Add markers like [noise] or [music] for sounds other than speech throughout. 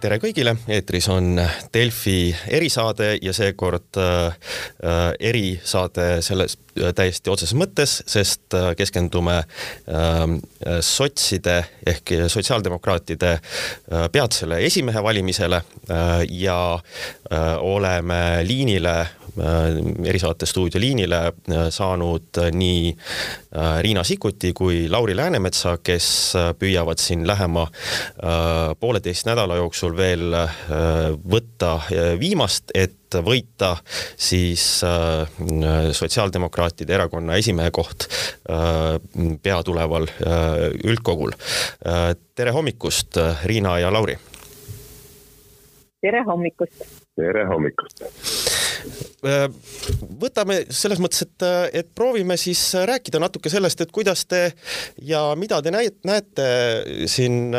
tere kõigile, eetris on Delfi erisaade ja seekord äh, erisaade selles äh, täiesti otseses mõttes, sest äh, keskendume äh, sotside ehk sotsiaaldemokraatide äh, peatsele esimehe valimisele äh, ja äh, oleme liinile äh, erisaate stuudio liinile äh, saanud nii äh, Riina Sikkuti kui Lauri Läänemetsa, kes äh, püüavad siin lähema äh, pooleteist nädala jooksul veel äh, võtta äh, viimast, et võita siis äh, Sotsiaaldemokraatide erakonna esimehe koht peatuleval üldkogul tere hommikust, Riina ja Lauri! tere hommikust! tere hommikust! Võtame selles mõttes, et, et proovime siis rääkida natuke sellest, et kuidas te ja mida te näete siin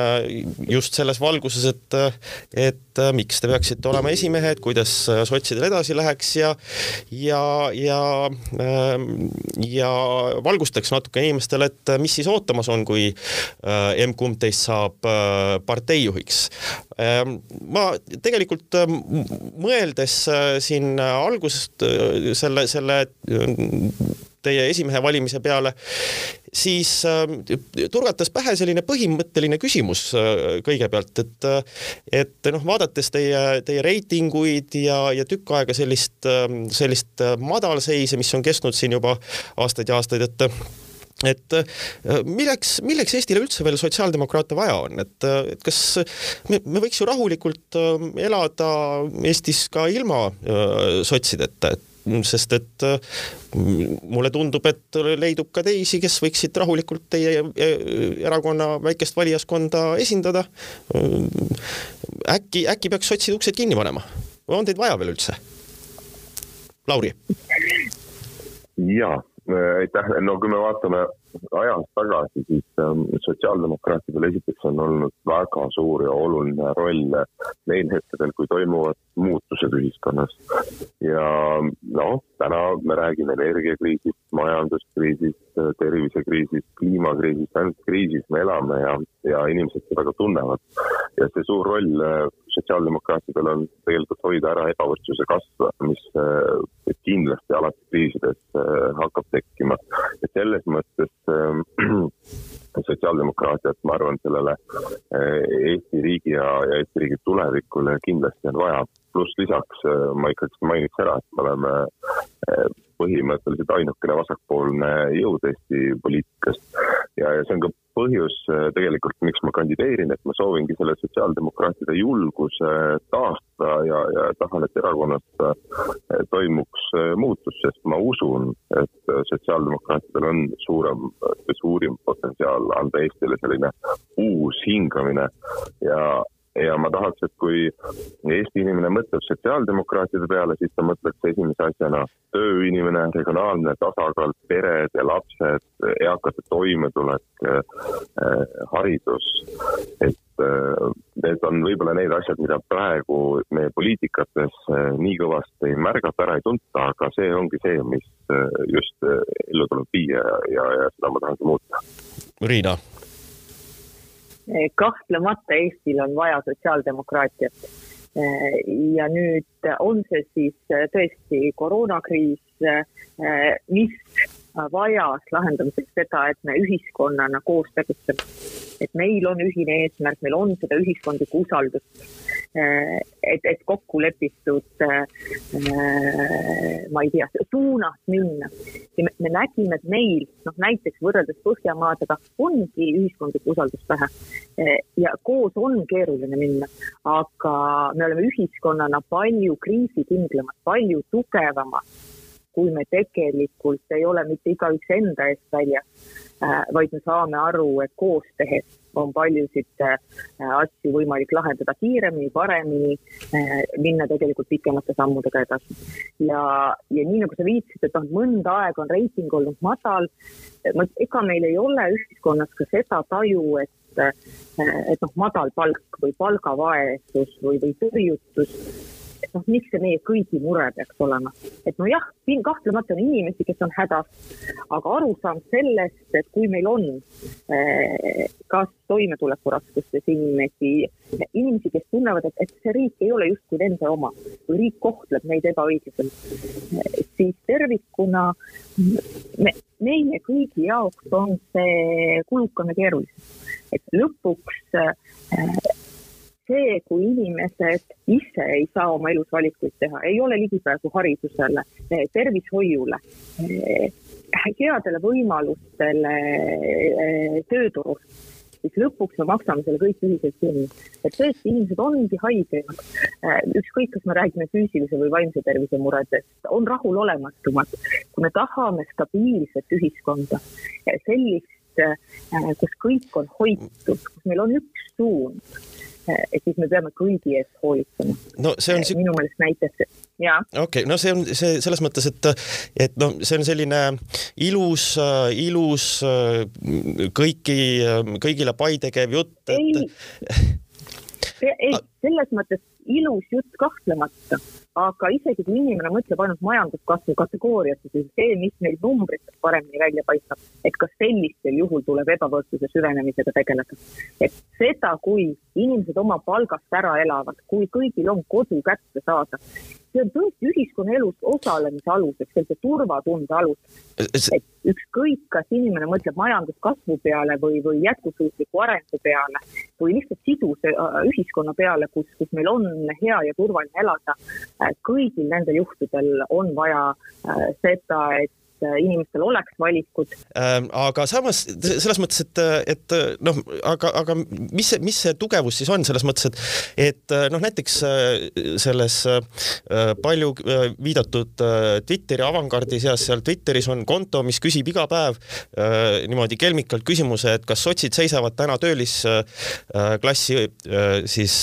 just selles valguses, et, et miks te peaksite olema esimehed, kuidas sotsidel edasi läheks ja, ja, ja, ja valgustaks natuke inimestele, et mis siis ootamas on, kui emb-kumb teist saab parteijuhiks. ma tegelikult mõeldes siin algusest selle, selle teie esimehe valimise peale, siis turgatas pähe selline põhimõtteline küsimus kõigepealt, et et noh, vaadates teie, teie reitinguid ja, ja tükk aega sellist, sellist madalseise, mis on kestnud siin juba aastaid ja aastaid, et et milleks, milleks Eestile üldse veel sotsiaaldemokraate vaja on, et, et kas me, me võiks ju rahulikult elada Eestis ka ilma sotsideta, et sest et mulle tundub, et leidub ka teisi, kes võiksid rahulikult teie erakonna väikest valijaskonda esindada. äkki, äkki peaks sotsid uksed kinni panema? on teid vaja veel üldse? Lauri? jaa aitäh, no kui me vaatame ajas tagasi, siis ähm, sotsiaaldemokraatidel esiteks on olnud väga suur ja oluline roll neil hetkedel, kui toimuvad muutused ühiskonnas. ja noh, täna me räägime energiakriisist, majanduskriisist, tervisekriisist, kliimakriisist, ainult kriisis me elame ja, ja inimesed seda ka tunnevad. Ja see suur roll äh, sotsiaaldemokraatidel on tegelikult hoida ära ebavõrdsuse kasv, mis äh, kindlasti alati kriisides äh, hakkab tekkima. et selles mõttes [clears throat] sotsiaaldemokraatiat, ma arvan, sellele Eesti riigi ja, ja Eesti riigi tulevikule kindlasti on vaja. pluss lisaks ma ikkagi mainiks ära, et me oleme põhimõtteliselt ainukene vasakpoolne jõud Eesti poliitikast. ja, ja see on ka põhjus äh, tegelikult, miks ma kandideerin, et ma soovingi selle sotsiaaldemokraatide julguse taastada ja, ja tahan, et erakonnas äh, toimuks äh, muutus, sest ma usun, et sotsiaaldemokraatidel on suurem, suurim potentsiaal anda Eestile selline uus hingamine ja ja ma tahaks, et kui Eesti inimene mõtleb sotsiaaldemokraatide peale, siis ta mõtleks esimese asjana tööinimene, regionaalne tasakaal, pered ja lapsed, eakate toimetulek, eh, haridus. et eh, need on võib-olla need asjad, mida praegu meie poliitikates eh, nii kõvasti ei märgata, ära ei tunta, aga see ongi see, mis just ellu tuleb viia ja, ja, ja seda ma tahangi muuta. Riina kahtlemata Eestil on vaja sotsiaaldemokraatiat. ja nüüd on see siis tõesti koroonakriis, mis vajas lahendamiseks seda, et me ühiskonnana koos tegutseme. et meil on ühine eesmärk, meil on seda ühiskondlikku usaldust Äh, et, et kokku lepitud, äh, ma ei tea, suunas minna. ja me, me nägime, et meil, noh näiteks võrreldes Põhjamaadega, ongi ühiskondlikku usaldust vähe. Äh, ja koos on keeruline minna, aga me oleme ühiskonnana palju kriisikindlamad, palju tugevamad, kui me tegelikult ei ole mitte igaüks enda eest väljas, vaid me saame aru, et koos tehes on paljusid äh, asju võimalik lahendada kiiremini, paremini, äh, minna tegelikult pikemate sammudega edasi. ja, ja nii nagu sa viitasid, et noh, mõnda aega on reiting olnud madal, ega meil ei ole ühiskonnas ka seda taju, et äh, et noh, madal palk või palgavaesus või, või tõrjutus noh, mis see meie kõigi mure peaks olema. et nojah, siin kahtlemata on inimesi, kes on hädas, aga arusaam sellest, et kui meil on eh, kas toimetulekuraskustes inimesi, inimesi, kes tunnevad, et, et see riik ei ole justkui nende oma või riik kohtleb neid ebaõiglaselt, siis tervikuna me, meie kõigi jaoks on see kulukam ja keerulisem. et lõpuks äh, see, kui inimesed ise ei saa oma elus valikuid teha, ei ole ligipääsu haridusele, tervishoiule, headele võimalustele tööturul, siis lõpuks me maksame selle kõik ühiselt kinni. et tõesti, inimesed ongi haigemad, ükskõik, kas me räägime füüsilise või vaimse tervise muredest, on rahulolematumad. kui me tahame stabiilset ühiskonda, sellist, kus kõik on hoitud, kus meil on üks suund et siis me peame kõigi eest hoolitsema. no see on minu meelest näitas, jaa. okei okay,, no see on see selles mõttes, et, et noh, see on selline ilus, ilus kõiki, kõigile pai tegev jutt, et. ei, [laughs] ei, selles mõttes ilus jutt kahtlemata aga isegi kui inimene mõtleb ainult majanduskasvu kategooriasse, siis see, mis meil numbrites paremini välja paistab, et kas sellistel juhul tuleb ebavõrdsuse süvenemisega tegeleda. et seda, kui inimesed oma palgast ära elavad, kui kõigil on kodu kätte saada, see on tõesti ühiskonnaelus osalemise aluseks, sellise turvatunde alus. et ükskõik, kas inimene mõtleb majanduskasvu peale või, või jätkusuutliku arengu peale või lihtsalt siduse äh, ühiskonna peale, kus, kus meil on hea ja turvaline elada, kõigil nendel juhtudel on vaja äh, seda, et inimestel oleks valikud. Ähm, aga samas selles mõttes, et, et noh, aga, aga mis see, mis see tugevus siis on selles mõttes, et, et noh, näiteks äh, selles äh, palju viidatud Twitteri avangardi seas, seal Twitteris on konto, mis küsib iga päev niimoodi kelmikalt küsimuse, et kas sotsid seisavad täna töölisklassi siis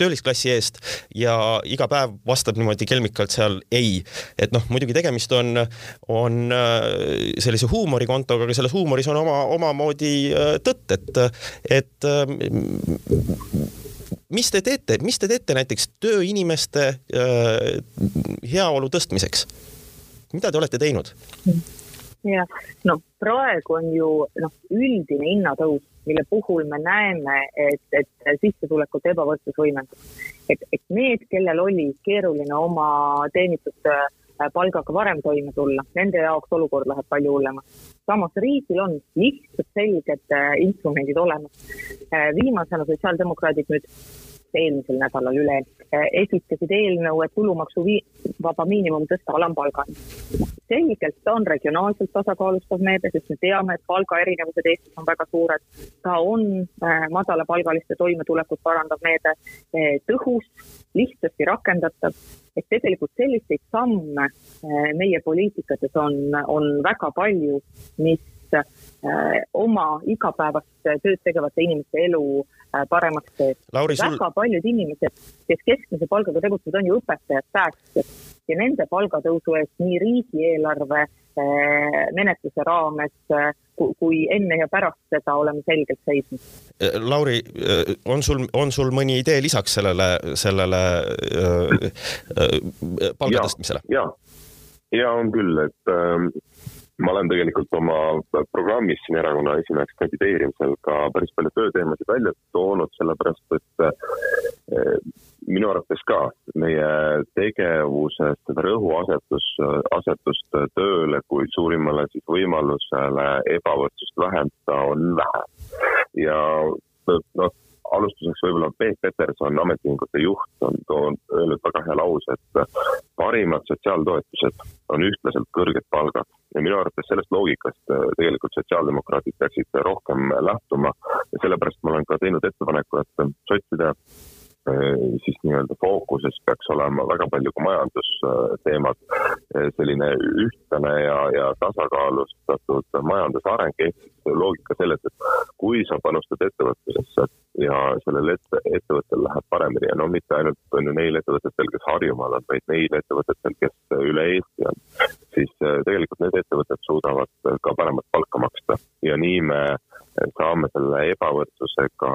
töölisklassi eest ja iga päev vastab niimoodi kelmikalt seal ei. et noh, muidugi tegemist on, on äh, sellise huumorikontoga, aga selles huumoris on oma, omamoodi äh, tõtt, et, et äh, mis te teete, mis te teete näiteks tööinimeste heaolu tõstmiseks? mida te olete teinud? Jah, no praegu on ju noh, üldine hinnatõus, mille puhul me näeme, et, et sissetulekute ebavõrdsus võimendub et, et need, kellel oli keeruline oma teenitud äh, palgaga varem toime tulla, nende jaoks olukord läheb palju hullemaks. samas riigil on lihtsad selged äh, instrumendid olemas. Äh, viimasena sotsiaaldemokraadid nüüd eelmisel nädalal üle esitasid eelnõu, et tulumaksuvaba miinimum tõsta alampalgani. selgelt ta on regionaalselt tasakaalustav meede, sest me teame, et palgaerinevused Eestis on väga suured. ta on äh, madalapalgaliste toimetulekut parandav meede, äh, tõhus, lihtsasti rakendatav et tegelikult selliseid samme äh, meie poliitikates on, on väga palju, mis oma igapäevast tööd tegevate inimeste elu Äh, paremaks teeb. väga sul... paljud inimesed, kes keskmise palgaga tegutsevad, on ju õpetajad, päästjad ja nende palgatõusu eest nii riigieelarve äh, menetluse raames äh, kui enne ja pärast seda oleme selgelt seisnud. Lauri, on sul, on sul mõni idee lisaks sellele, sellele palga tõstmisele? ja, ja on küll, et äh, ma olen tegelikult oma programmis siin erakonna esimeheks kandideerimisel ka päris palju tööteemasid välja toonud, sellepärast et eh, minu arvates ka meie tegevuses seda rõhuasetus, asetust tööle kui suurimale siis võimalusele ebavõrdsust vähendada on vähe. ja noh, alustuseks võib-olla Peep Peterson, ametiühingute juht, on toonud, öelnud väga hea lause, et parimad sotsiaaltoetused on ühtlaselt kõrged palgad ja minu arvates sellest loogikast äh, tegelikult sotsiaaldemokraadid peaksid rohkem lähtuma. Ja sellepärast ma olen ka teinud ettepaneku, et sotside siis nii-öelda fookuses peaks olema väga palju ka majandusteemad, äh, selline ühtlane ja, ja tasakaalustatud majandusareng, ehk loogika selles, et kui sa panustad ettevõtlusesse ja sellel ette, ettevõttel läheb paremini ja no mitte ainult on ju neil ettevõtetel, kes Harjumaal on, vaid neil ettevõtetel, kes üle Eesti on, siis äh, tegelikult need ettevõtted suudavad ka paremat palka maksta. Ja nii me saame selle ebavõrdsusega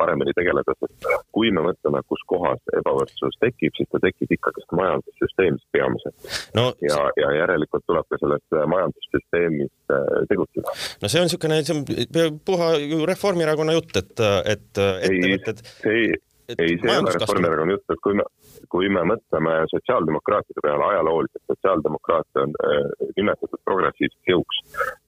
paremini tegeleda, sest kui me mõtleme, kus kohas ebavõrdsus tekib, siis ta tekib ikkagist majandussüsteemis peamiselt no,. ja, ja järelikult tuleb ka selles majandussüsteemis äh, tegutseda. no see on niisugune, see on puha ju Reformierakonna jutt, et, et ettevõtted see ei, ei, see ei ole Reformierakonna jutt, et kui me, kui me mõtleme sotsiaaldemokraatide peale ajalooliselt, sotsiaaldemokraate on äh, nimetatud progressiivseks jõuks.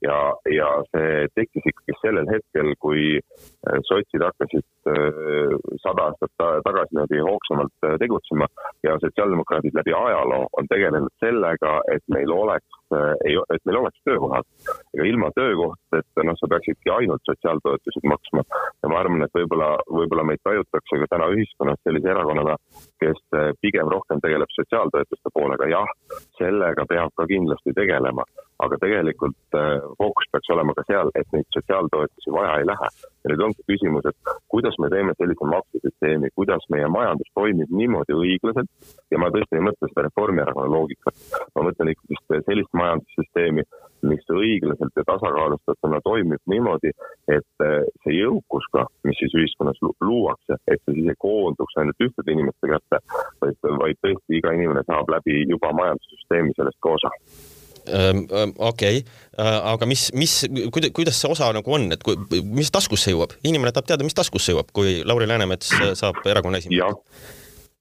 Ja, ja see tekkis ikkagi sellel hetkel, kui äh, sotsid hakkasid äh, sada aastat tagasi niimoodi hoogsamalt tegutsema. Ja sotsiaaldemokraadid läbi ajaloo on tegelenud sellega, et meil oleks ei, et meil oleks töökohad. ega ilma töökohtadeta, noh, sa peaksidki ainult sotsiaaltoetusi maksma. Ja ma arvan, et võib-olla, võib-olla meid tajutakse ka täna ühiskonnas sellise erakonnana, kes äh, pigem rohkem tegeleb sotsiaaltoetuste poolega, jah, sellega peab ka kindlasti tegelema, aga tegelikult äh, fookus peaks olema ka seal, et neid sotsiaaltoetusi vaja ei lähe. ja nüüd ongi küsimus, et kuidas me teeme sellise maksusüsteemi, kuidas meie majandus toimib niimoodi õiglaselt. Ja ma tõesti ei mõtle seda Reformierakonna loogikat, ma mõtlen ikkagi sellist majandussüsteemi, mis õiglaselt ja tasakaalustatuna toimib niimoodi, et äh, see jõukus ka, mis siis ühiskonnas luuakse, et see siis ei koonduks ainult ühtede inimeste kätte, vaid, vaid tõesti iga inimene saab läbi juba majandussüsteemi sellest ka osa okei. Äh, aga mis, mis, kuidas see osa nagu on, et kui, mis taskusse jõuab, inimene tahab teada, mis taskusse jõuab, kui Lauri Läänemets saab erakonna esimeheks?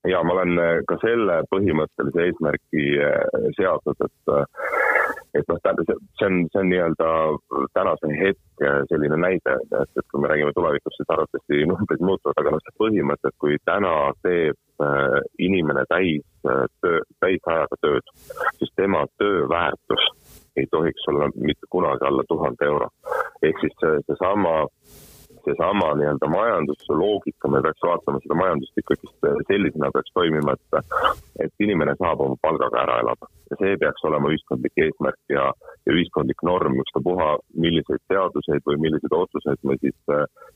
ja ma olen äh, ka selle põhimõttelise eesmärgi äh, seadnud, et et noh, see on, see on nii-öelda tänase hetke selline näide, et, et kui me räägime tulevikust, siis arvatavasti numbrid muutuvad, aga noh, see põhimõte, et kui täna teeb äh, inimene täis töö, täisajaga tööd, siis tema töö väärtus ei tohiks olla mitte kunagi alla tuhande euro. ehk siis see, seesama seesama nii-öelda majandusloogika, me peaks vaatama seda majandust ikkagist sellisena peaks toimima, et, et inimene saab oma palgaga ära elada. ja see peaks olema ühiskondlik eesmärk ja, ja ühiskondlik norm, ükstapuha, milliseid seaduseid või milliseid otsuseid me siis,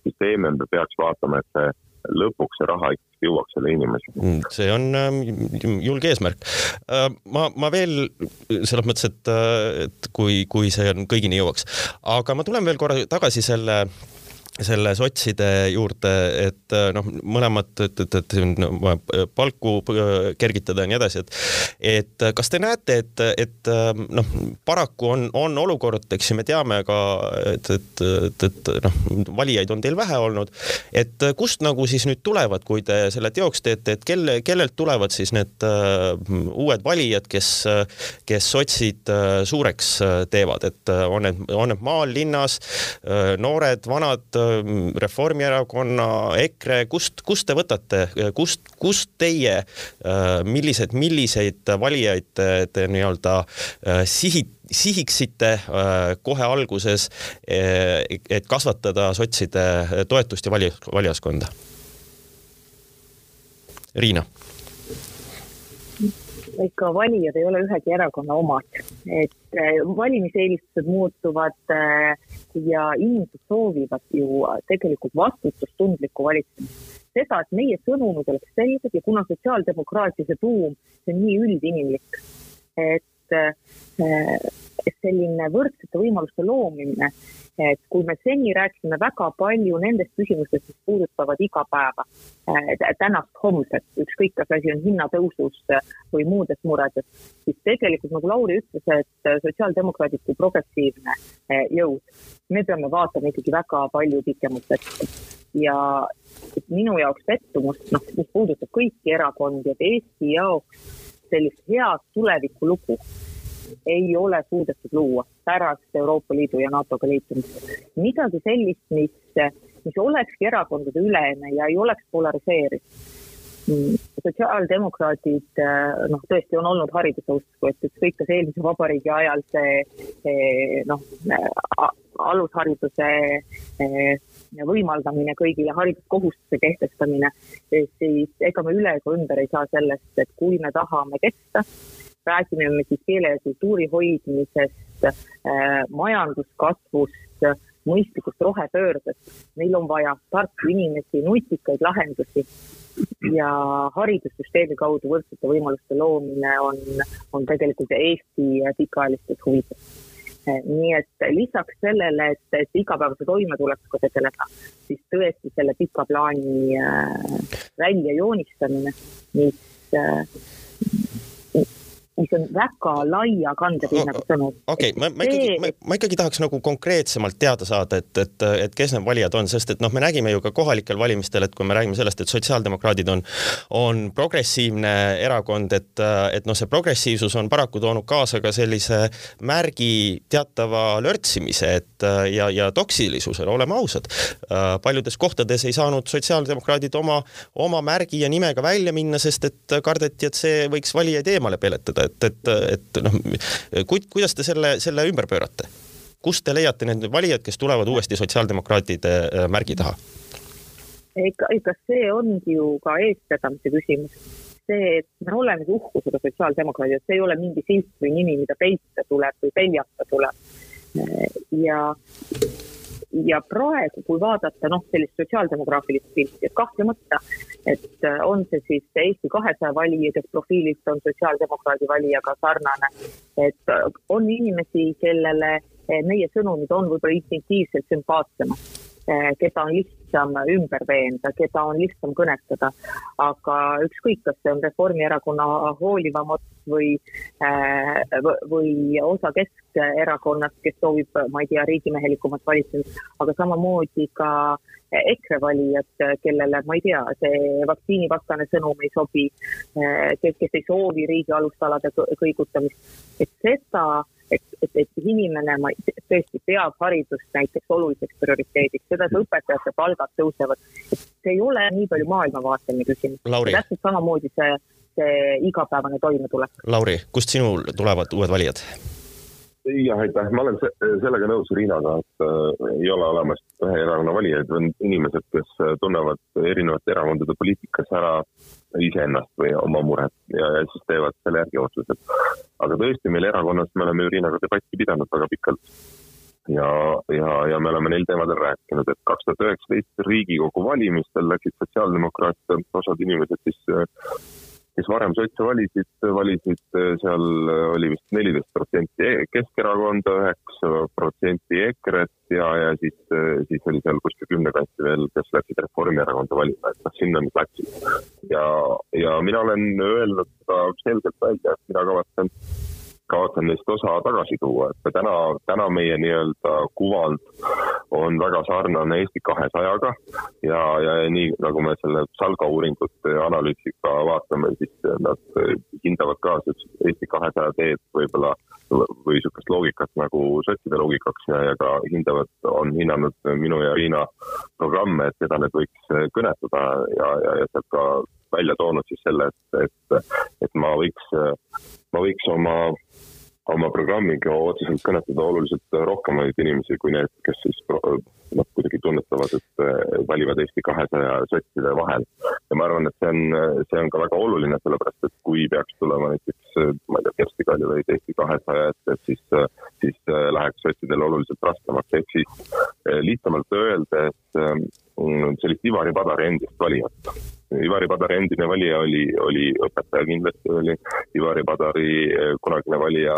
siis teeme, me peaks vaatama, et see lõpuks see raha ikkagi jõuaks selle inimeseni. Mm, see on äh, julge eesmärk äh,. ma, ma veel selles mõttes, et, et kui, kui see on kõigini jõuaks, aga ma tulen veel korra tagasi selle äh, selle sotside juurde, et äh, noh, mõlemad, et, et, et no, palku äh, kergitada ja nii edasi, et et kas te näete, et, et äh, noh, paraku on, on olukord, eks ju, me teame ka, et, et, et, et noh, valijaid on teil vähe olnud, et kust nagu siis nüüd tulevad, kui te selle teoks teete, et kelle, kellelt tulevad siis need uh, uued valijad, kes, kes sotsid uh, suureks teevad, et on need, on need maal, linnas uh,, noored, vanad Reformierakonna, EKRE, kust, kust te võtate, kust, kust teie, millised, milliseid valijaid te, te nii-öelda sihid, sihiksite kohe alguses, et kasvatada sotside toetust ja vali-, valijaskonda? Riina ega valijad ei ole ühegi erakonna omad, et äh, valimiseelistused muutuvad äh, ja inimesed soovivad ju tegelikult vastutustundlikku valitsemist. seda, et meie sõnumid oleks selged ja kuna sotsiaaldemokraatia see tuum, see on nii üldinimlik, et äh, selline võrdsete võimaluste loomine et kui me seni rääkisime väga palju nendest küsimustest, mis puudutavad igapäeva, äh, tänast, homset, ükskõik, kas asi on hinnatõusus või muudes muredes, siis tegelikult nagu Lauri ütles, et sotsiaaldemokraadid kui progressiivne jõud, me peame vaatama ikkagi väga palju pikemalt ette. ja minu jaoks pettumus, noh, mis puudutab kõiki erakondi, et Eesti jaoks sellist head tulevikulugu ei ole suudetud luua pärast Euroopa Liidu ja NATO-ga liitumist. midagi sellist, mis, mis olekski erakondade ülene ja ei oleks polariseeriv. sotsiaaldemokraadid noh, tõesti on olnud hariduse usku, et ükskõik kas eelmise vabariigi ajal see noh, alushariduse võimaldamine kõigile, hariduskohustuse kehtestamine, siis ega me üle ega ümber ei saa sellest, et kui me tahame kesta räägime me siis keele ja kultuuri hoidmisest äh,, majanduskasvust, mõistlikust rohepöördest. meil on vaja tarku inimesi, nutikaid lahendusi ja haridussüsteemi kaudu võrdsete võimaluste loomine on, on tegelikult Eesti pikaajalistes huvides. nii et lisaks sellele, et, et igapäevase toimetulekuga tegeleda, siis tõesti selle pika plaani väljajoonistamine, mis mis on väga laia kandepinnaga sõnum. okei okay,, ma, ma ikkagi, ma, ma ikkagi tahaks nagu konkreetsemalt teada saada, et, et, et kes need valijad on, sest et noh, me nägime ju ka kohalikel valimistel, et kui me räägime sellest, et sotsiaaldemokraadid on, on progressiivne erakond, et, et noh, see progressiivsus on paraku toonud kaasa ka sellise märgi teatava lörtsimise, et ja, ja toksilisusele, oleme ausad. paljudes kohtades ei saanud sotsiaaldemokraadid oma, oma märgi ja nimega välja minna, sest et kardeti, et see võiks valijaid eemale peletada et, et, et noh, kuidas te selle, selle ümber pöörate? kust te leiate need valijad, kes tulevad uuesti sotsiaaldemokraatide äh, märgi taha? ega, ega see ongi ju ka eestvedamise küsimus. see, et me olemegi uhkusega sotsiaaldemokraadid, see ei ole mingi silt või nimi, mida peita tuleb või peljata tuleb. ja ja praegu, kui vaadata noh, sellist sotsiaaldemograafilist pilti, et kahtlemata, et äh, on see siis Eesti kahesaja valija, kes profiililt on sotsiaaldemokraadi valijaga sarnane, et äh, on inimesi, kellele äh, meie sõnumid on võib-olla instinktiivselt sümpaatsemad keda on lihtsam ümber veenda, keda on lihtsam kõnetada. aga ükskõik, kas see on Reformierakonna hoolivam ots või, eh, või osa Keskerakonnast, kes soovib, ma ei tea, riigimehelikumat valitsemist, aga samamoodi ka EKRE valijad, kellele, ma ei tea, see vaktsiinivastane sõnum ei sobi, eh, kes, kes ei soovi riigi alustalade kõigutamist, et seda et, et, et inimene tõesti peab haridust näiteks oluliseks prioriteediks, seda, et õpetajate palgad tõusevad. see ei ole nii palju maailmavaateline küsimus. täpselt samamoodi see, see igapäevane toimetulek. Lauri, kust sinul tulevad uued valijad? Jah, aitäh, ma olen sellega nõus Riinaga, et äh, ei ole olemas ühe erakonna valijaid, on inimesed, kes tunnevad erinevate erakondade poliitikas ära iseennast või oma muret ja, ja siis teevad selle järgi otsused. aga tõesti, meil erakonnas me oleme ju Riinaga debatti pidanud väga pikalt. ja, ja, ja me oleme neil teemadel rääkinud, et kaks tuhat üheksateist Riigikogu valimistel läksid sotsiaaldemokraatide osad inimesed siis kes varem sotse valisid, valisid eh, seal eh, oli vist neliteist protsenti e-, Keskerakonda, üheksa protsenti EKRE-t ja, ja siis, eh, siis oli seal kuskil kümne kanti veel, kes läksid Reformierakonda valima, et noh, sinna nad läksid. ja, ja mina olen öelnud ka selgelt välja, et mina kavatsen kavatsen neist osa tagasi tuua, et täna, täna meie nii-öelda kuvand on väga sarnane Eesti kahesajaga ja, ja nii nagu me selle Salga uuringute analüüsiga vaatame, siis nad hindavad ka Eesti kahesaja teed võib-olla või niisugust loogikat nagu sotside loogikaks ja, ja ka hindavad, on hinnanud minu ja Riina programme, et keda need võiks kõnetada ja, ja, ja sealt ka välja toonud siis selle, et, et, et ma võiks, ma võiks oma oma programmiga otseselt kõnetada oluliselt rohkemaid inimesi kui need, kes siis noh, kuidagi tunnetavad, et eh, valivad Eesti kahesaja sotside vahel. ja ma arvan, et see on, see on ka väga oluline, sellepärast et kui peaks tulema näiteks, ma ei tea, Kersti Kaljulaid Eesti kahesaja ette, et siis, siis eh, läheks sotsidel oluliselt raskemaks, ehk siis eh, lihtsamalt öeldes sellist Ivari Padari endist valijat Ivari Padari endine valija oli, oli õpetaja kindlasti oli, Ivari Padari eh, kunagine valija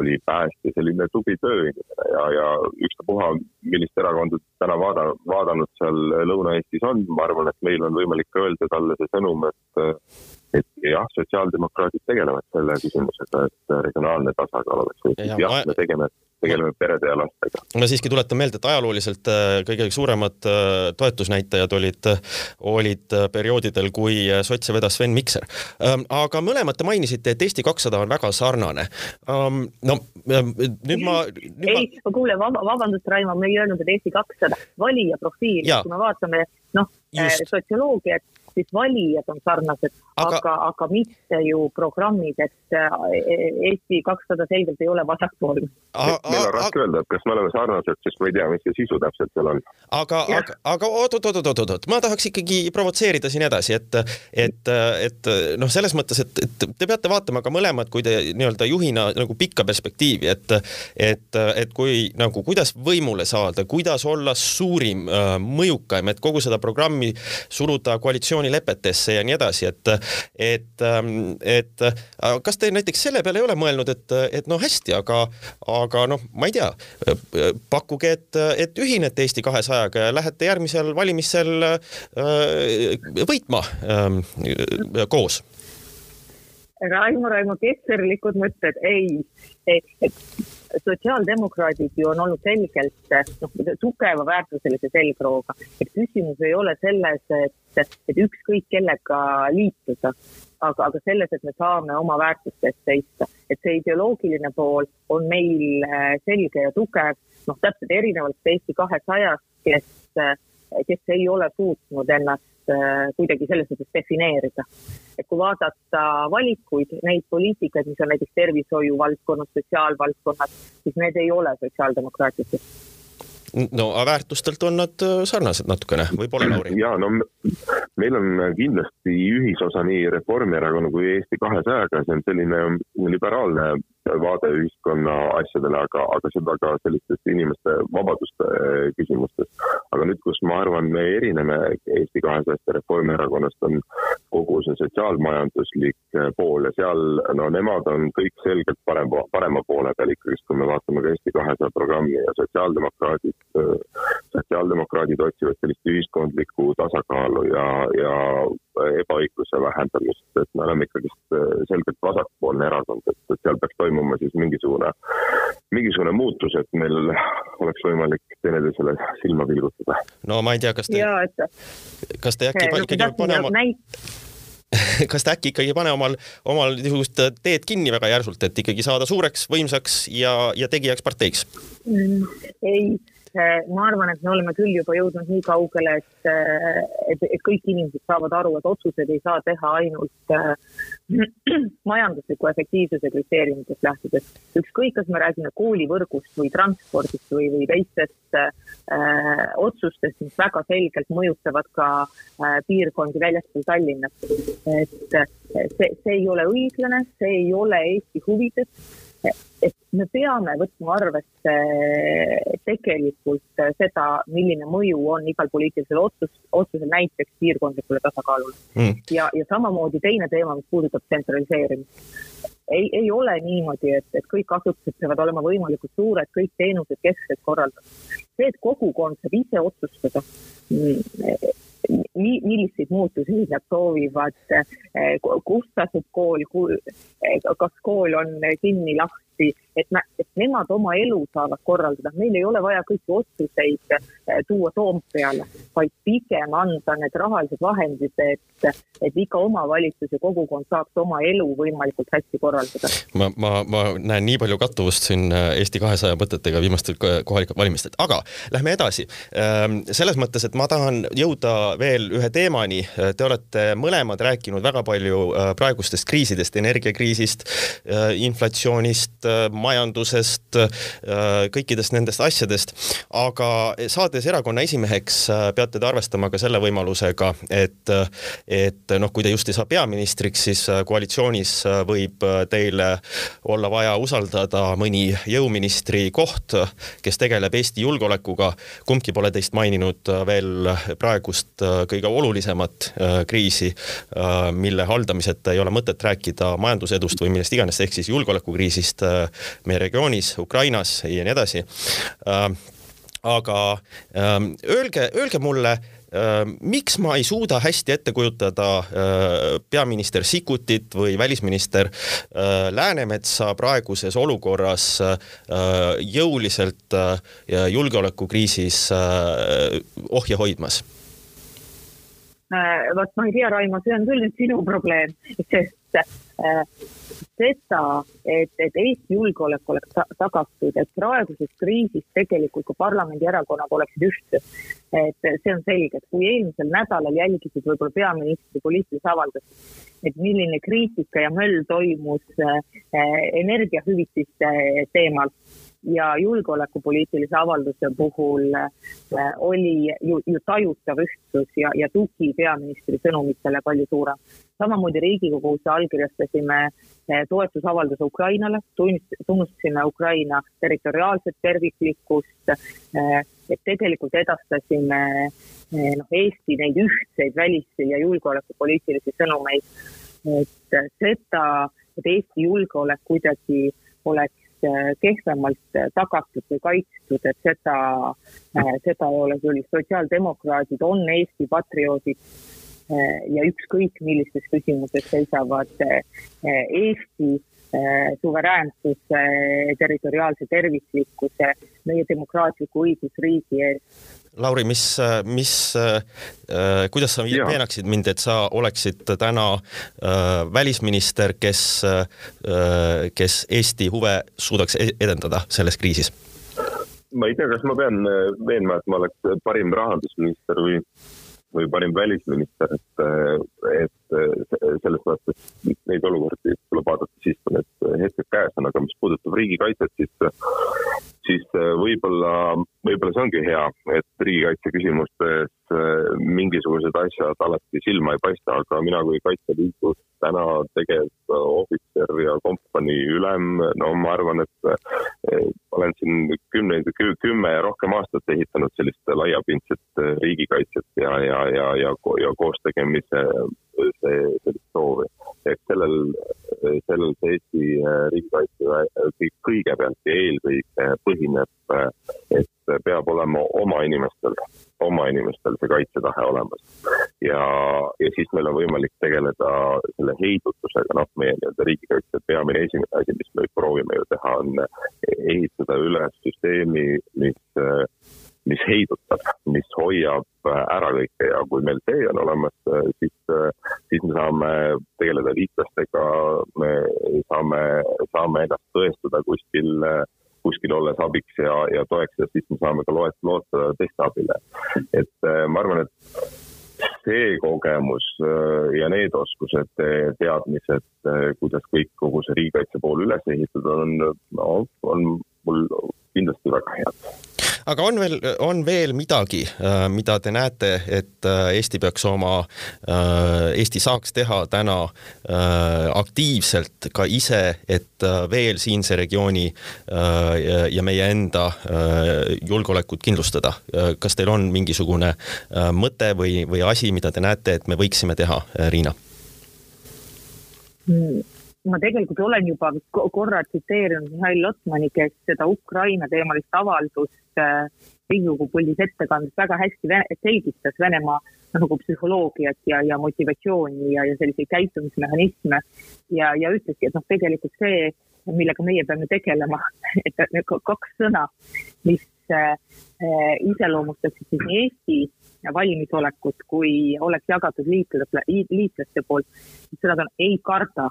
oli päästja, selline tubli tööinimene ja, ja ükstapuha, millist erakonda täna vaada, vaadanud seal Lõuna-Eestis on, ma arvan, et meil on võimalik öelda talle see sõnum, et et jah, sotsiaaldemokraadid tegelevad selle küsimusega, et regionaalne tasakaal oleks. jah ja, ma... me tegeme, tegeleme perede ja lastega. ma siiski tuletan meelde, et ajalooliselt äh, kõige suuremad äh, toetusnäitajad olid, olid äh, perioodidel, kui sotse vedas Sven Mikser. Ähm, aga mõlemad te mainisite, et Eesti kakssada on väga sarnane. Ähm, no nüüd ma. ei ma..., kuule, vabandust, Raimo, me ei öelnud, et Eesti kakssada, valija profiil, kui me vaatame noh, sotsioloogiat siis valijad on sarnased, aga, aga, aga mitte ju programmid, et äh, Eesti kakssada selgelt ei ole vasakpoolne. meil on raske öelda, et kas me oleme sarnased, sest ma ei tea, mis see sisu täpselt seal on. aga, aga, aga oot-oot-oot-oot-oot, ma tahaks ikkagi provotseerida siin edasi, et, et, et noh, selles mõttes, et, et te peate vaatama ka mõlemad, kui te nii-öelda juhina nagu pikka perspektiivi, et, et, et kui nagu, kuidas võimule saada, kuidas olla suurim, äh, mõjukaim, et kogu seda programmi suruda koalitsiooni koalitsioonilepetesse ja nii edasi, et, et, ähm, et kas te näiteks selle peale ei ole mõelnud, et, et no hästi, aga, aga noh, ma ei tea, pakkuge, et, et ühinete Eesti kahesajaga ja lähete järgmisel valimisel võitma ähm, koos? Raimo, Raimo, kesserlikud mõtted, ei, ei, sotsiaaldemokraadid ju on olnud selgelt noh, tugeva väärtuselise selgrooga, et küsimus ei ole selles, et, et ükskõik kellega liituda, aga, aga selles, et me saame oma väärtuste eest seista, et see ideoloogiline pool on meil äh, selge ja tugev, noh, täpselt erinevalt Eesti kahesajast, kes, äh, kes ei ole suutnud ennast kuidagi selles mõttes defineerida. et kui vaadata valikuid, neid poliitikaid, mis on näiteks tervishoiu valdkonnas, sotsiaalvaldkonnas, siis need ei ole sotsiaaldemokraatlikud no aga väärtustelt on nad äh, sarnased natukene, või pole, Lauri? ja no meil on kindlasti ühisosa nii Reformierakonna kui Eesti kahesajaga, see on selline liberaalne vaade ühiskonna asjadele, aga, aga seda ka sellistest inimeste vabaduste küsimustes. aga nüüd, kus ma arvan, me erineme Eesti kahesajast ja Reformierakonnast, on kogu see sotsiaalmajanduslik pool ja seal, no nemad on kõik selgelt parem, parema poole peal ikkagist, kui me vaatame ka Eesti kahesaja programmi ja sotsiaaldemokraadid, sotsiaaldemokraadid otsivad sellist ühiskondlikku tasakaalu ja, ja ebaõigluse vähendamist, et me oleme ikkagist selgelt vasakpoolne erakond, et, et seal peaks toimuma siis mingisugune, mingisugune muutus, et meil oleks võimalik teineteisele silma pilgutada. no ma ei tea, kas te, kas te äkki no, ikkagi pane oma kas te äkki ikkagi ei pane omal, omal niisugust teed kinni väga järsult, et ikkagi saada suureks, võimsaks ja, ja tegijaks parteiks mm,? ei ma arvan, et me oleme küll juba jõudnud nii kaugele, et, et, et kõik inimesed saavad aru, et otsuseid ei saa teha ainult äh, [clears throat] majandusliku efektiivsuse kriteeriumitest lähtudes. ükskõik, kas me räägime koolivõrgust või transpordist või, või teistest äh, otsustest, mis väga selgelt mõjutavad ka äh, piirkondi väljaspool Tallinna. et see, see ei ole õiglane, see ei ole Eesti huvides et me peame võtma arvesse tegelikult seda, milline mõju on igal poliitilisel otsus, otsusel näiteks piirkondlikule tasakaalule mm.. ja, ja samamoodi teine teema, mis puudutab tsentraliseerimist. ei, ei ole niimoodi, et, et kõik asutused peavad olema võimalikult suured, kõik teenused keskselt korraldatud. see, et kogukond saab ise otsustada mm, milliseid muutusi nad soovivad, eh, kus asub kool, eh, kas kool on kinni, lahti, et, et nemad oma elu saavad korraldada, meil ei ole vaja kõiki otsuseid eh, tuua Toompeale, vaid pigem anda need rahalised vahendid, et, et iga omavalitsus ja kogukond saaks oma elu võimalikult hästi korraldada. ma, ma, ma näen nii palju kattuvust siin Eesti kahesaja mõtetega viimastel kohalikel valimistel, aga lähme edasi. Ehm, selles mõttes, et ma tahan jõuda veel ühe teemani. Te olete mõlemad rääkinud väga palju praegustest kriisidest, energiakriisist, inflatsioonist, majandusest, kõikidest nendest asjadest. aga saades erakonna esimeheks, peate te arvestama ka selle võimalusega, et, et noh, kui te just ei saa peaministriks, siis koalitsioonis võib teile olla vaja usaldada mõni jõuministri koht, kes tegeleb Eesti julgeolekuga. kumbki pole teist maininud veel praegust kõige olulisemat äh, kriisi, äh, mille haldamiseta ei ole mõtet rääkida majandusedust või millest iganes, ehk siis julgeolekukriisist äh, meie regioonis, Ukrainas ja nii edasi. aga ähm, öelge, öelge mulle miks ma ei suuda hästi ette kujutada peaminister Sikkutit või välisminister Läänemetsa praeguses olukorras jõuliselt julgeolekukriisis ohje hoidmas Äh, vot ma ei tea, Raimo, see on küll nüüd sinu probleem, sest äh, seda, et, et Eesti julgeolek oleks ta tagatud, et praeguses kriisis tegelikult ka parlamendierakonnad oleksid ühtsed. Et see on selge, et kui eelmisel nädalal jälgisid võib-olla peaministri poliitilisi avaldusi, et milline kriitika ja möll toimus äh, energiahüvitiste teemal ja julgeolekupoliitilise avalduse puhul äh, oli ju, ju tajutav ühtsus ja, ja tugi peaministri sõnumitele palju suurem. samamoodi Riigikogus allkirjastasime äh, toetusavalduse Ukrainale, tunnustasime Ukraina territoriaalset terviklikkust, et tegelikult edastasime noh, Eesti neid ühtseid välis- ja julgeolekupoliitilisi sõnumeid. et seda, et Eesti julgeolek kuidagi oleks Äh, kehvemalt tagatud või kaitstud, et seda, seda ei ole küll. sotsiaaldemokraadid on Eesti patrioodid ja ükskõik millises küsimuses seisavad Eesti suveräänsuse, territoriaalse terviklikkuse, meie demokraatliku õigusriigi ees Lauri, mis, mis, kuidas sa veenaksid mind, et sa oleksid täna äh, välisminister, kes äh,, kes Eesti huve suudaks e-, edendada selles kriisis? ma ei tea, kas ma pean veenma, et ma oleks parim rahandusminister või või parim välisminister, et, et selles mõttes neid olukordi tuleb vaadata siis, kui need hetked käes on, aga mis puudutab riigikaitset, siis, siis võib-olla, võib-olla see ongi hea, et riigikaitse küsimustes mingisugused asjad alati silma ei paista, aga mina kui Kaitseliidus täna tegev ohvitser ja kompanii ülem, no ma arvan, et olen siin kümneid, kümme ja rohkem aastat ehitanud sellist laiapindset riigikaitset ja, ja, ja, ja, ja koostegemise sellist soovi. Et sellel, sellel see Eesti riigikaitse kõigepealt ja eelkõige põhineb, et peab olema oma inimestel, oma inimestel see kaitsetahe olemas. ja, ja siis meil on võimalik tegeleda selle heidutusega, noh, meie nii-öelda riigikaitse peamine esimene asi, mis me proovime ju teha, on ehitada üles süsteemi, mis mis heidutab, mis hoiab ära kõike. Ja kui meil see on olemas, siis, siis me saame tegeleda liitlastega, me saame, saame ennast tõestada kuskil, kuskil olles abiks ja, ja toeks ja siis me saame ka loet-, loota teiste abile. et ma arvan, et see kogemus ja need oskused, teadmised, kuidas kõik, kogu see riigikaitse pool üles ehitada on, no on mul kindlasti väga head aga on veel, on veel midagi, äh, mida te näete, et äh, Eesti peaks oma, äh, Eesti saaks teha täna aktiivselt ka ise, et veel siinse regiooni ja meie enda julgeolekut kindlustada. kas teil on mingisugune mõte või, või asi, mida te näete, et me võiksime teha, Riina? Mm ma tegelikult olen juba korra tsiteerinud Mihhail Lotmani, kes seda Ukraina teemalist avaldust äh, Riigikogu puldis ettekandes väga hästi selgitas Venemaa nagu psühholoogiat ja, ja motivatsiooni ja, ja selliseid käitumismehhanisme. ja, ja ütleski, et noh, tegelikult see, millega meie peame tegelema, [laughs] et kaks sõna, mis äh, iseloomustaksid siis nii Eesti valmisolekut, kui oleks jagatud liitlaste, liitlaste poolt, seda on ei karda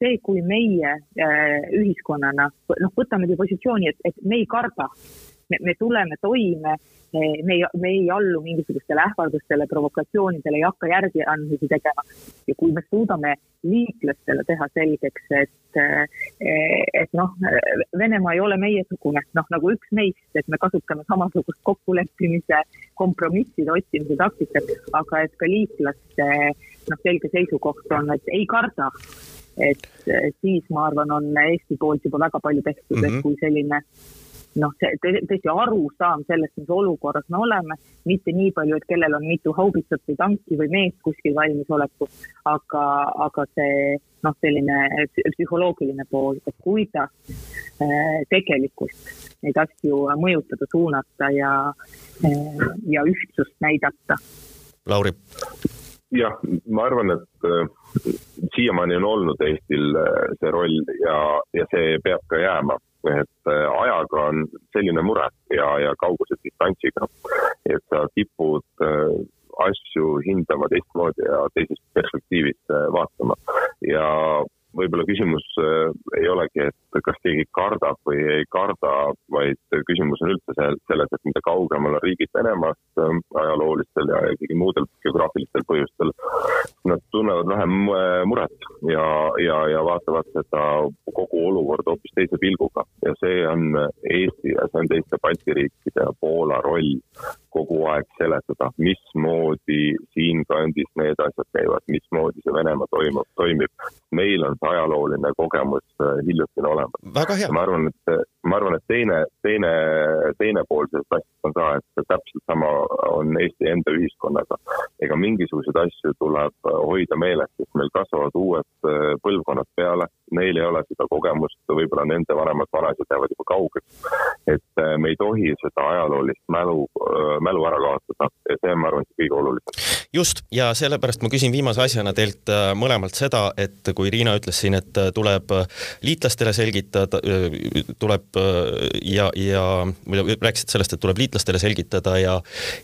see, kui meie äh, ühiskonnana, noh, võtame positsiooni, et, et me ei karda, me tuleme toime, me ei, me ei allu mingisugustele ähvardustele, provokatsioonidele, ei hakka järgiandmisi tegema. ja kui me suudame liitlastele teha selgeks, et, et noh, Venemaa ei ole meiesugune, noh nagu üks meist, et me kasutame samasugust kokkuleppimise, kompromisside otsimise taktikat, aga et ka liitlaste noh, selge seisukoht on, et ei karda et siis ma arvan, on Eesti poolt juba väga palju tehtud mm, -hmm. et mhm. kui selline noh, see tõesti arusaam sellest, mis olukorras me oleme, mitte nii palju, et kellel on mitu haubitsat või tanki või meest kuskil valmisolekul, aga, aga see noh, selline psühholoogiline pool, et kuidas äh, tegelikult neid asju mõjutada, suunata ja äh,, ja ühtsust näidata. Lauri jah, ma arvan, et äh, siiamaani on olnud Eestil äh, see roll ja, ja see peab ka jääma. et äh, ajaga on selline mure ja, ja kauguse distantsiga, et sa kipud asju hindama teistmoodi ja teisest perspektiivist vaatama ja võib-olla küsimus äh, ei olegi, et kas keegi kardab või ei karda, vaid küsimus on üldse selles, et mida kaugemal on riigid Venemaast äh, ajaloolistel ja isegi muudel geograafilistel põhjustel, nad tunnevad vähem äh, muret ja, ja, ja vaatavad seda kogu olukorda hoopis teise pilguga. Ja see on Eesti ja see on teiste Balti riikide ja Poola roll kogu aeg seletada, mismoodi siinkandis need asjad käivad, mismoodi see Venemaa toimub, toimib. meil on see ajalooline kogemus äh, hiljutine olemas. ma arvan, et, ma arvan, et teine, teine, teine pool sellest asjast on ka, et täpselt sama on Eesti enda ühiskonnaga. ega mingisuguseid asju tuleb hoida meeles, sest meil kasvavad uued äh, põlvkonnad peale, neil ei ole seda kogemust, võib-olla nende vanemad vanaisad jäävad juba kaugeks. et äh, me ei tohi seda ajaloolist mälu, mälu ära kaotada ja see on, ma arvan, kõige olulisem. just, ja sellepärast ma küsin viimase asjana teilt mõlemalt seda, et kui Riina ütles siin, et tuleb liitlastele selgitada, tuleb ja, ja rääkisid sellest, et tuleb liitlastele selgitada ja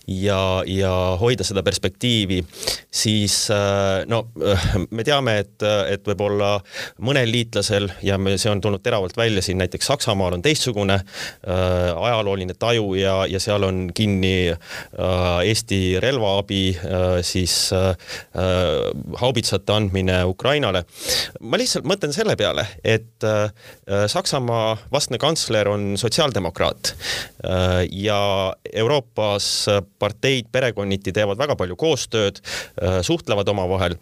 ja, ja hoida seda perspektiivi, siis no me teame, et, et võib-olla mõnel liitlasel ja me, see on tulnud teravalt välja siin näiteks Saksamaal on teistsugune äh, ajalooline taju ja, ja seal on kinni äh, Eesti relvaabi äh,, siis äh, haubitsate andmine Ukrainale. ma lihtsalt mõtlen selle peale, et äh, Saksamaa vastne kantsler on sotsiaaldemokraat äh, ja Euroopas parteid perekonniti teevad väga palju koostööd, äh, suhtlevad omavahel.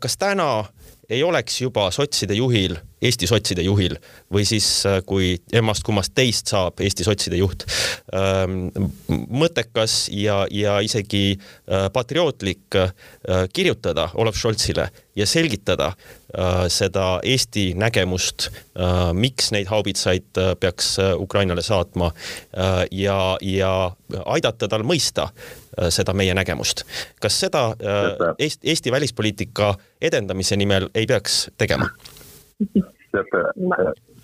kas täna ei oleks juba sotside juhil, Eesti sotside juhil või siis äh, kui emmast-kummast teist saab Eesti sotside juht, ähm, mõttekas ja, ja isegi äh, patriootlik äh, kirjutada Olav Scholzile ja selgitada seda Eesti nägemust, miks neid haubitsaid peaks Ukrainale saatma ja, ja aidata tal mõista seda meie nägemust. kas seda äh, Eesti, Eesti välispoliitika edendamise nimel ei peaks tegema? teate,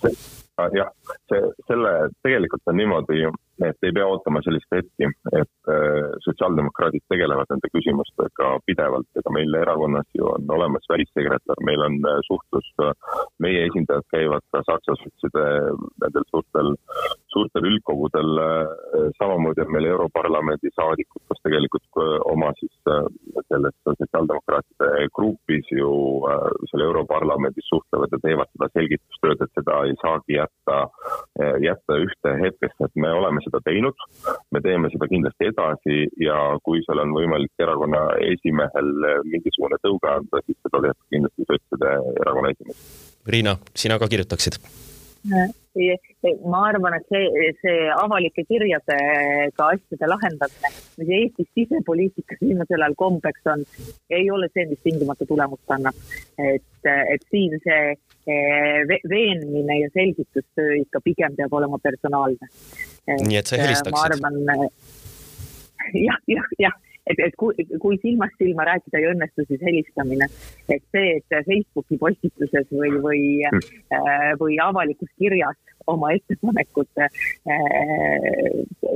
äh, jah, see, selle, tegelikult on niimoodi et ei pea ootama sellist hetki, et äh, sotsiaaldemokraadid tegelevad nende küsimustega pidevalt, ega meil erakonnas ju on olemas välissekretär, meil on äh, suhtlus, äh, meie esindajad käivad ka Saksa sotside nendel suurtel, suurtel üldkogudel, samamoodi on meil Europarlamendi saadikud, kes tegelikult oma siis selles sotsiaaldemokraatide grupis ju seal Europarlamendis suhtlevad ja teevad seda selgitustööd, et seda ei saagi jätta, jätta ühte hetkesse, et me oleme seda teinud, me teeme seda kindlasti edasi ja kui seal on võimalik erakonna esimehel mingisugune tõuge anda, siis seda teeb kindlasti sotside erakonna esimees. Riina, sina ka kirjutaksid? Ma arvan, et see, see avalike kirjadega asjade lahendamine, mis Eestis sisepoliitikas viimasel ajal kombeks on, ei ole see, mis tingimata tulemust annab. et, et siin see eh, veenmine ja selgitustöö ikka pigem peab olema personaalne. nii et sa helistaksid? ma arvan, jah, jah, jah et, et kui, kui silmast silma rääkida ei õnnestu, siis helistamine. et see, et Facebooki postituses või, või mm., või avalikus kirjas oma ettepanekut äh,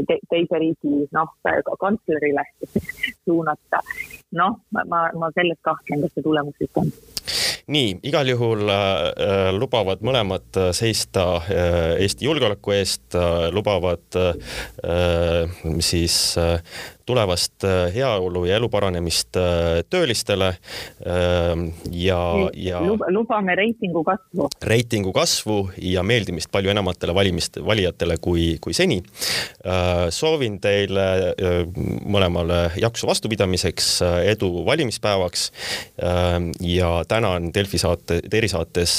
te, teise riigi noh, kantslerile suunata. noh, ma, ma selles kahtlen, kas see tulemuslik on nii, igal juhul äh, lubavad mõlemad seista äh, Eesti julgeoleku eest äh,, lubavad äh, siis äh, tulevast äh, heaolu ja elu paranemist äh, töölistele ähm, ja, ja lubame reitingu kasvu. reitingu kasvu ja meeldimist palju enamatele valimist, valijatele kui, kui seni. Äh, soovin teile mõlemale jaksu vastupidamiseks, edu valimispäevaks ja tänan Delfi saate, erisaates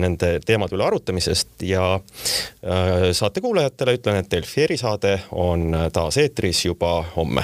nende teemade üle arutamisest ja saate kuulajatele ütlen, et Delfi erisaade on taas eetris juba homme.